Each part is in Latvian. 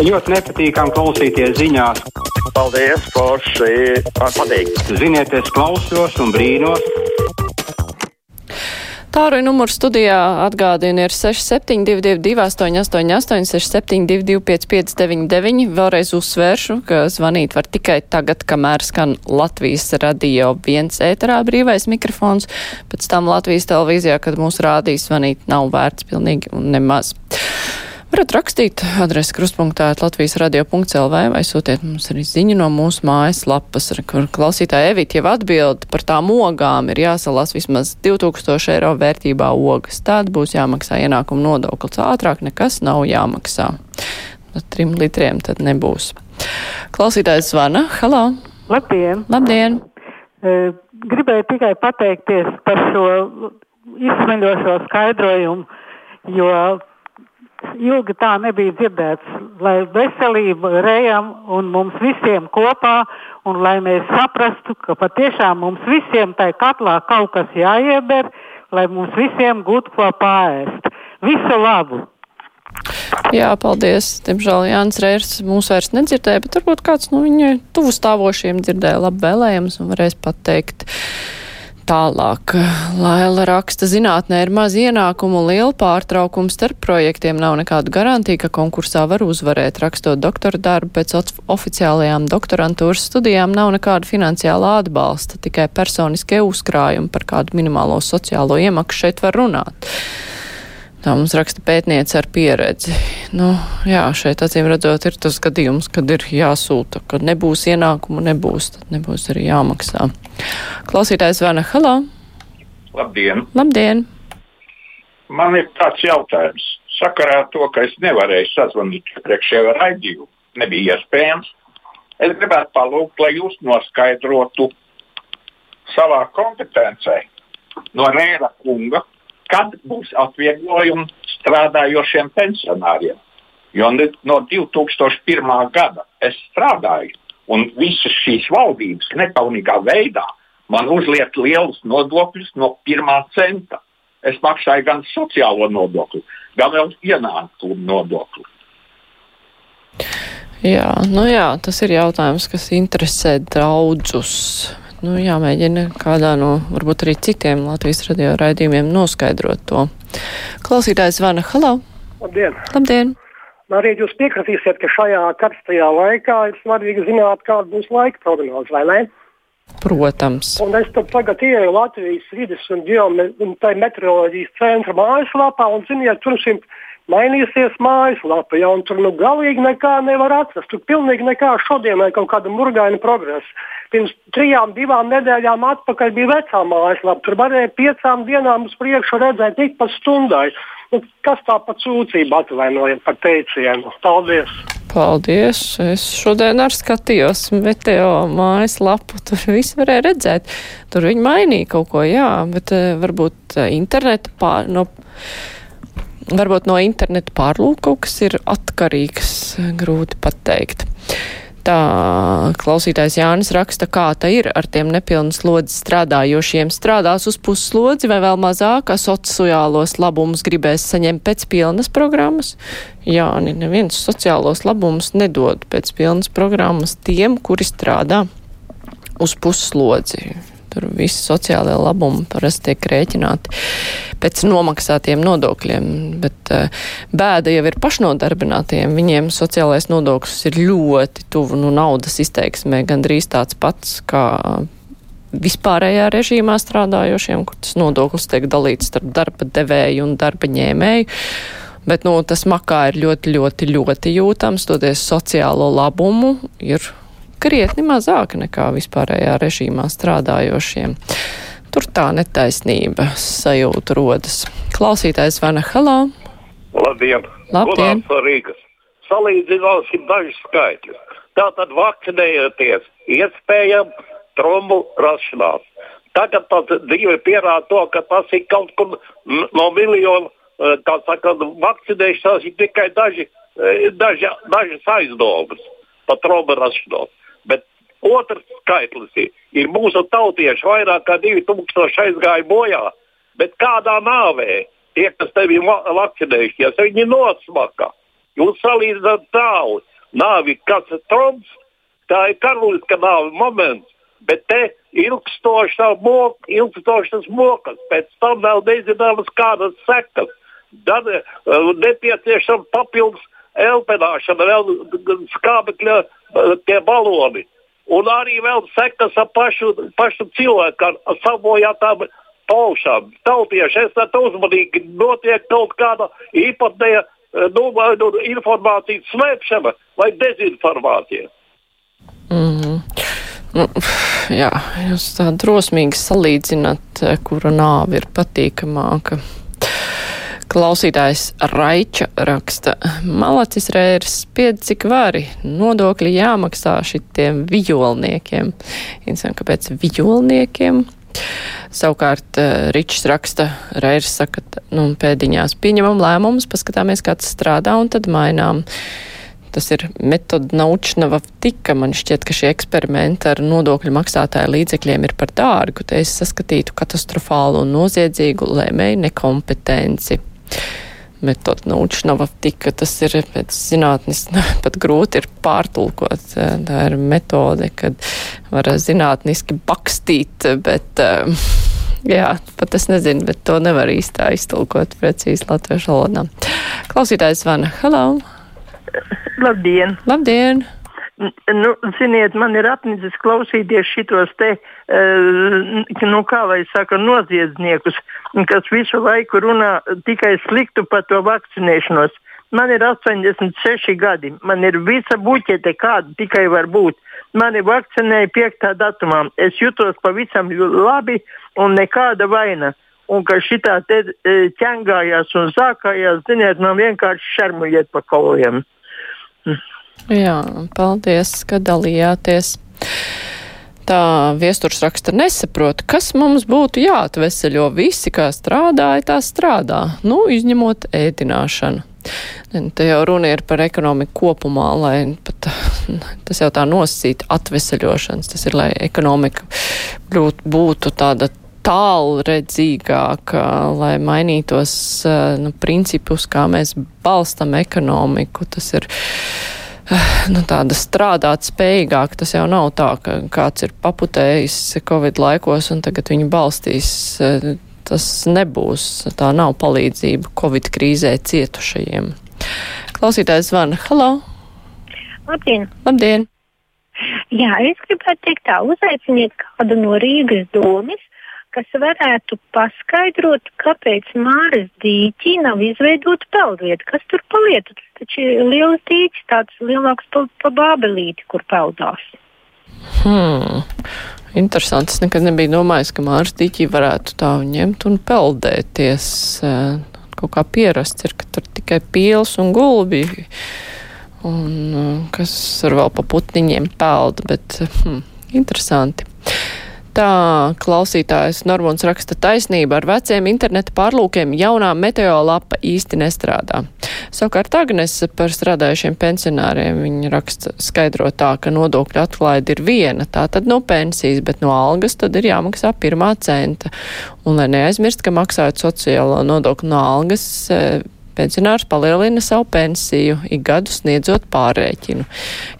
Ļoti nepatīkami klausīties ziņās. Paldies, Forši! Patīk! Ziniet, es klausos un brīnos. Tāruņa numurs studijā atgādina ir 6722, 888, 672, 559, vēlreiz uzsvēršu, ka zvanīt var tikai tagad, kamēr skan Latvijas radio viens ēterā brīvais mikrofons, pēc tam Latvijas televīzijā, kad mūsu rādīs zvanīt nav vērts pilnīgi un nemaz. Varat rakstīt adresi krustpunktā Latvijas radio.lv vai sūtiet mums arī ziņu no mūsu mājas lapas, kur klausītāja Evita jau atbild par tām ogām ir jāsalās vismaz 2000 eiro vērtībā ogas. Tad būs jāmaksā ienākuma nodoklis. Ātrāk nekas nav jāmaksā. Ar trim litriem tad nebūs. Klausītājs zvana. Halo! Labdien! Labdien! Gribēju tikai pateikties par šo izsmeļošo skaidrojumu, jo ilgi tā nebija dzirdēts, lai veselība rejam un mums visiem kopā, un lai mēs saprastu, ka patiešām mums visiem tai katlā kaut kas jāieber, lai mums visiem gūtu ko pārēst. Visu labu! Jā, paldies. Diemžēl Jānis Rērs mūs vairs nedzirdēja, bet varbūt kāds no viņa tuvu stāvošiem dzirdēja labi vēlējums un varēs pateikt. Tālāk, Laila raksta, zinātnē ir maz ienākumu, liela pārtraukuma starp projektiem, nav nekādu garantiju, ka konkursā var uzvarēt. Rakstot doktora darbu pēc oficiālajām doktorantūras studijām nav nekāda finansiāla atbalsta, tikai personiskie uzkrājumi par kādu minimālo sociālo iemaksu šeit var runāt. Tā mums raksta pētniece ar pieredzi. Nu, jā, šeit acīm redzot ir tas gadījums, kad ir jāsūta, kad nebūs ienākumu, nebūs, tad nebūs arī jāmaksā. Klausītājs zvana Halo! Labdien! Labdien! Man ir tāds jautājums. Sakarā ar to, ka es nevarēju sazvanīt iepriekšējā raidījumā, nebija iespējams. Es gribētu palūgt, lai jūs noskaidrotu savā kompetencē no Rēra kunga, kad būs atvieglojumi strādājošiem pensionāriem. Jo no 2001. gada es strādāju, un visas šīs valdības nekaunīgā veidā man uzliek lielus nodokļus no pirmā centa. Es maksāju gan sociālo nodokli, gan vēl ienākumu nodokli. Jā, nu jā, tas ir jautājums, kas interesē daudzus. Nu, jāmēģina kādā no varbūt arī citiem Latvijas radio raidījumiem noskaidrot to. Klausītājs zvana Halo! Labdien! Labdien. Arī jūs piekritīsiet, ka šajā karstajā laikā ir svarīgi zināt, kāda būs laika prognoze, vai ne? Protams. Un es tagad ieeju Latvijas vidas un, geome, un meteoroloģijas centra mājaslapā un, ziniet, tur šim mainīsies mājaslapa, ja, tur nu galīgi nekā nevar atrast. Tur pilnīgi nekā šodienai kaut kāda murgaina progresa. Pirms trijām, divām nedēļām atpakaļ bija vecā mājaslapa. Tur varēja piecām dienām uz priekšu redzēt ik pa stundai. Nu, kas tā pa sūdzību atvainojiet par teicienu? Paldies! Paldies! Es šodien arī skatījos meteo mājaslapu. Tur viss varēja redzēt. Tur viņi mainīja kaut ko, jā, bet uh, varbūt uh, interneta pār. No, Varbūt no interneta pārlūk kaut kas ir atkarīgs, grūti pateikt. Tā klausītājs Jānis raksta, kā tā ir ar tiem nepilnas slodzes strādājošiem. Strādās uz pusslodzi vai vēl mazāk, sociālos labumus gribēs saņemt pēc pilnas programmas. Jāni, neviens sociālos labumus nedod pēc pilnas programmas tiem, kuri strādā uz pusslodzi. Tur visi sociālajie labumi parasti tiek rēķināti pēc nomaksātiem nodokļiem, bet uh, bēda jau ir pašnodarbinātiem. Viņiem sociālais nodoklis ir ļoti tuvu nu, naudas izteiksmē, gandrīz tāds pats kā vispārējā režīmā strādājošiem, kur tas nodoklis tiek dalīts starp darba devēju un darba ņēmēju. Bet nu, tas makā ir ļoti, ļoti, ļoti jūtams, toties sociālo labumu ir krietni mazāka nekā vispārējā režīmā strādājošiem. Tur tā netaisnība sajūta rodas. Klausītājs Vana Halā. Labdien! Labdien! Salīdzināsim dažus skaitļus. Tātad vakcinējoties iespējams trombu rašanās. Tagad tas dzīve pierāda to, ka tas ir kaut kur no miljonu, kā saka, vakcinēšanās ir tikai daži, daži, dažas aizdomas par trombu rašanos. Bet otrs skaitlis ir, ir mūsu tautieši vairāk kā 2000 aizgāja bojā. Bet kādā nāvē tie, kas tevi vakcinējušies, viņi nosmaka. Jūs salīdzināt nāvi. Nāvi, kas ir trumps, tā ir karaliska nāve moments. Bet te ilgstošas mokas, pēc tam vēl nezināmas kādas sekas. Tad uh, nepieciešama papildus elpināšana, vēl skābekļa tie baloni. Un arī vēl sekas ar pašu, pašu cilvēku, ar sabojātām paušām. Tautieši, esiet uzmanīgi, notiek kaut kāda īpatnēja nu, nu, informācijas slēpšana vai dezinformācija. Mm -hmm. nu, jā, jūs tā drosmīgi salīdzināt, kura nāve ir patīkamāka. Klausītājs Raiča raksta, malacis rērs spied cik vari, nodokļi jāmaksā šitiem vijolniekiem. Interesanti, kāpēc vijolniekiem? Savukārt Ričs raksta, Rērs saka, nu, pēdiņās pieņemam lēmumus, paskatāmies, kā tas strādā un tad mainām. Tas ir metoda naučnava tika. Man šķiet, ka šie eksperimenti ar nodokļu maksātāju līdzekļiem ir par dārgu. Te es saskatītu katastrofālu un noziedzīgu lēmēju nekompetenci metoda naučnava tika, tas ir pēc zinātnes pat grūti ir pārtulkot. Tā ir metode, kad var zinātniski bakstīt, bet, jā, pat es nezinu, bet to nevar īstā iztulkot precīzi latviešu valodā. Klausītājs Vana, hello! Labdien! Labdien! Nu, ziniet, man ir apnicis klausīties šitos te, uh, nu, kā lai saka, noziedzniekus, kas visu laiku runā tikai sliktu par to vakcinēšanos. Man ir 86 gadi, man ir visa buķete, kāda tikai var būt. Mani vakcinēja 5. datumā. Es jutos pavisam labi un nekāda vaina. Un ka šitā te ķengājās un sākājās, ziniet, man vienkārši šarmujiet pa kaujiem. Jā, paldies, ka dalījāties. Tā viesturs raksta nesaprot, kas mums būtu jāatveseļo. Visi, kā strādāja, tā strādā, nu, izņemot ēdināšanu. Te jau runa ir par ekonomiku kopumā, lai pat tas jau tā nosacīta atveseļošanas. Tas ir, lai ekonomika būtu, būtu tāda tālredzīgāka, lai mainītos nu, principus, kā mēs balstam ekonomiku. Tas ir nu, tāda strādāt spējīgāk. Tas jau nav tā, ka kāds ir paputējis Covid laikos un tagad viņu balstīs. Tas nebūs, tā nav palīdzība Covid krīzē cietušajiem. Klausītājs zvana. Halo! Labdien! Labdien! Jā, es gribētu teikt tā, uzaiciniet kādu no Rīgas domas, kas varētu paskaidrot, kāpēc Māras dīķī nav izveidota peldvieta. Kas tur palieta? Tas taču ir liels dīķis, tāds lielāks par pa bābelīti, kur peldās. Hmm. Interesanti. Es nekad nebiju domājis, ka Māras dīķī varētu tā ņemt un peldēties. Kaut kā pierasts ir, ka tur tikai pils un gulbi. Un kas tur vēl pa putniņiem peld, bet hmm, interesanti. Tā klausītājs Normons raksta taisnība ar veciem interneta pārlūkiem jaunā meteolapa īsti nestrādā. Savukārt Agnes par strādājušiem pensionāriem viņa raksta skaidro tā, ka nodokļu atklaide ir viena, tā tad no pensijas, bet no algas tad ir jāmaksā pirmā centa. Un lai neaizmirst, ka maksājot sociālo nodokli no algas, pensionārs palielina savu pensiju, ik gadu sniedzot pārēķinu.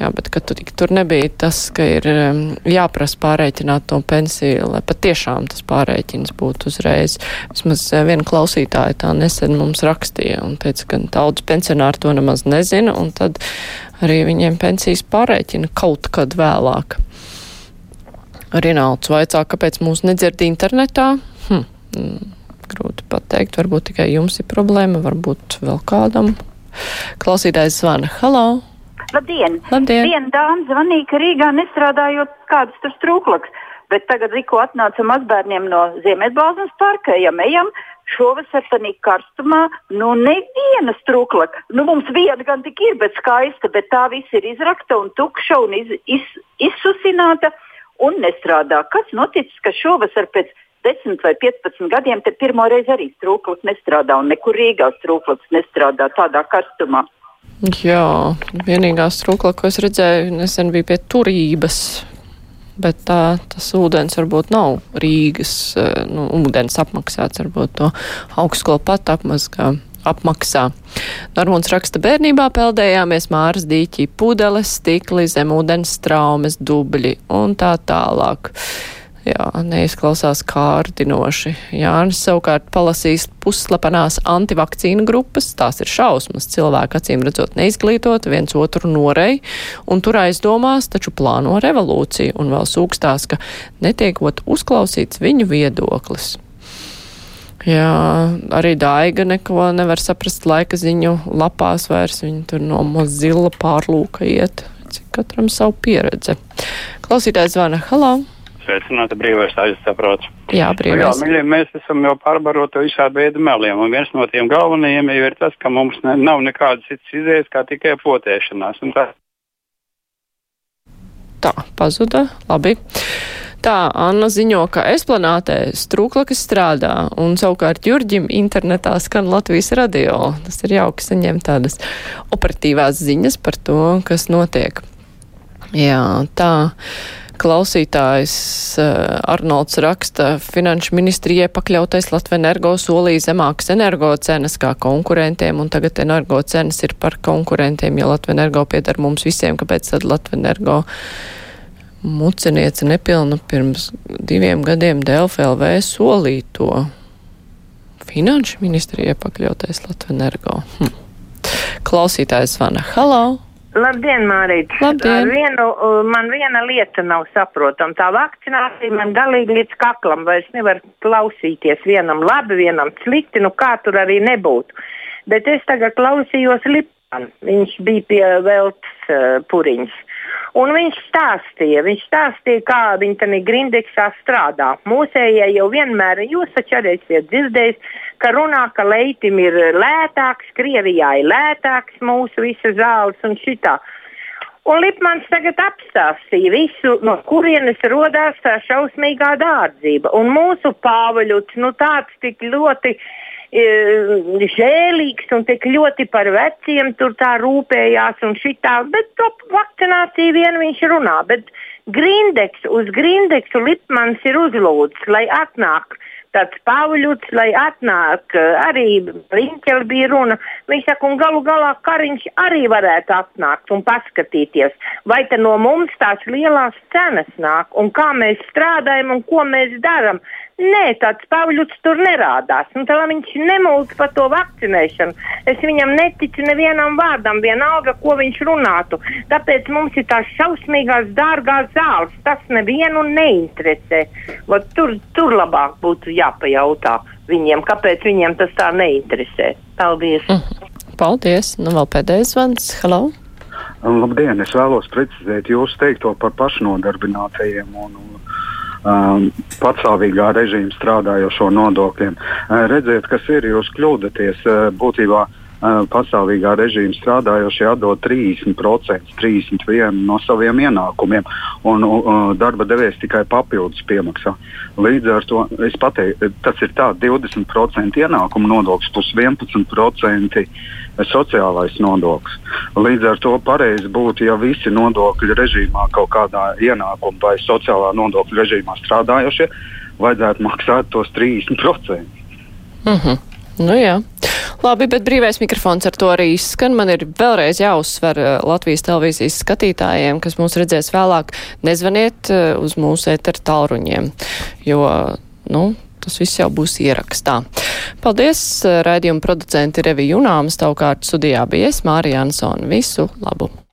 Jā, bet ka tur, tur nebija tas, ka ir um, jāprasa pārēķināt to pensiju, lai patiešām tas pārēķins būtu uzreiz. Vismaz uh, viena klausītāja tā nesen mums rakstīja un teica, ka daudz pensionāri to nemaz nezina, un tad arī viņiem pensijas pārēķina kaut kad vēlāk. Rinalds vaicā, kāpēc mūs nedzird internetā? Hm. Grūti pateikt. Varbūt tikai jums ir problēma, varbūt vēl kādam. Klausītājs zvana. Halo! Labdien! Labdien. Viena dāma zvanīja, ka Rīgā nestrādājot kādas tur trūklaks, bet tagad tikko atnāca mazbērniem no Ziemeļbāzes parka, ejam, ejam. Šovasar tādā karstumā, nu, neviena strūklaka. Nu, mums viena gan tik ir, bet skaista, bet tā viss ir izrakta un tukša un iz, iz, izsusināta un nestrādā. Kas noticis, ka šovasar pēc 10 vai 15 gadiem, te pirmo reizi arī strūklis nestrādā, un nekur Rīgā strūklis nestrādā tādā karstumā. Jā, vienīgā strūkla, ko es redzēju, nesen bija pie turības, bet tā, tas ūdens varbūt nav Rīgas, nu, ūdens apmaksāts, varbūt to augstskolu pat apmazgā apmaksā. Normons raksta bērnībā peldējāmies māras dīķī pudeles, stikli, zemūdens traumas, dubļi un tā tālāk. Jā, neizklausās kārdinoši. Jānis savukārt palasīs puslapanās antivakcīnu grupas. Tās ir šausmas. Cilvēki acīm redzot neizglītoti, viens otru norei un tur aizdomās, taču plāno revolūciju un vēl sūkstās, ka netiekot uzklausīts viņu viedoklis. Jā, arī Daiga neko nevar saprast laika ziņu lapās vairs. Viņa tur no Mozilla pārlūka iet. Cik katram savu pieredze. Klausītājs zvana. Halo! Sveicināti brīvais aizsaprots. Jā, brīvais. Jā, mīļie, mēs esam jau pārbaroti visādi veidi meliem, un viens no tiem galvenajiem jau ir tas, ka mums ne, nav nekādas citas izējas, kā tikai potēšanās. Tā... tā, pazuda. Labi. Tā, Anna ziņo, ka esplanātē strūklakas strādā, un savukārt Jurģim internetā skan Latvijas radio. Tas ir jauki saņemt tādas operatīvās ziņas par to, kas notiek. Jā, tā. Klausītājs uh, Arnolds raksta, finanšu ministrijai pakļautais Latvenergo solīja zemākas energocenas kā konkurentiem, un tagad energocenas ir par konkurentiem, jo Latvenergo piedar mums visiem, kāpēc tad Latvenergo muciniece nepilna pirms diviem gadiem DLFLV solīto. Finanšu ministrijai pakļautais Latvenergo. Hm. Klausītājs zvana. Halo! Labdien, Mārīt! Labdien. Vienu, man viena lieta nav saprotama. Tā vakcinācija man galīgi līdz kaklam vairs nevar klausīties. Vienam labi, vienam slikti, nu kā tur arī nebūtu. Bet es tagad klausījos Lipanu. Viņš bija pie Veltes uh, puriņas. Un viņš stāstīja, viņš stāstīja, kā viņi tajā grindeksā strādā. Mūsējie jau vienmēr, jūs taču arī esat dzirdējis, ka runā, ka leitim ir lētāks, Krievijā ir lētāks mūsu visas zāles un šitā. Un Lipmans tagad apstāstīja visu, no kurienes rodās tā šausmīgā dārdzība. Un mūsu pāvaļuts, nu tāds tik ļoti žēlīgs un tik ļoti par veciem tur tā rūpējās un šitā, bet to vakcināciju vien viņš runā. Bet Grindeks, uz Grindeksu Lipmans ir uzlūdz, lai atnāk tāds Pāvļuts, lai atnāk, arī Riņķeli bija runa. Viņš saka, un galu galā Kariņš arī varētu atnākt un paskatīties, vai te no mums tās lielās cenas nāk, un kā mēs strādājam un ko mēs darām. Nē, tāds Pāvļuts tur nerādās. Un tā viņš nemūž par to vakcinēšanu. Es viņam neticu nevienam vārdam, vienalga, ko viņš runātu. Tāpēc mums ir tās šausmīgās, dārgās zāles. Tas nevienu neinteresē. Vat tur, tur labāk būtu jāpajautā viņiem, kāpēc viņiem tas tā neinteresē. Paldies! Mm. Paldies! Nu vēl pēdējais zvans. Hello! Labdien! Es vēlos precizēt jūsu teikto par pašnodarbinātajiem un, un um, patstāvīgā režīma strādājošo nodokļiem. Uh, redziet, kas ir, jūs kļūdaties uh, būtībā. Uh, pastāvīgā režīma strādājošie atdod 30%, 31% no saviem ienākumiem, un uh, darba devējs tikai papildus piemaksā. Līdz ar to es pateiktu, tas ir tā 20% ienākuma nodoklis plus 11% sociālais nodoklis. Līdz ar to pareizi būtu, ja visi nodokļu režīmā, kaut kādā ienākuma vai sociālā nodokļu režīmā strādājošie, vajadzētu maksāt tos 30%. Mm -hmm. Nu jā. Labi, bet brīvais mikrofons ar to arī izskan. Man ir vēlreiz jāuzsver eh, Latvijas televīzijas skatītājiem, kas mūs redzēs vēlāk, nezvaniet eh, uz mūsu eteru tālruņiem, jo, nu, tas viss jau būs ierakstā. Paldies, raidījuma producenti Revi Junāmas, tavukārt studijā bija es, Mārija Ansona. Visu labu!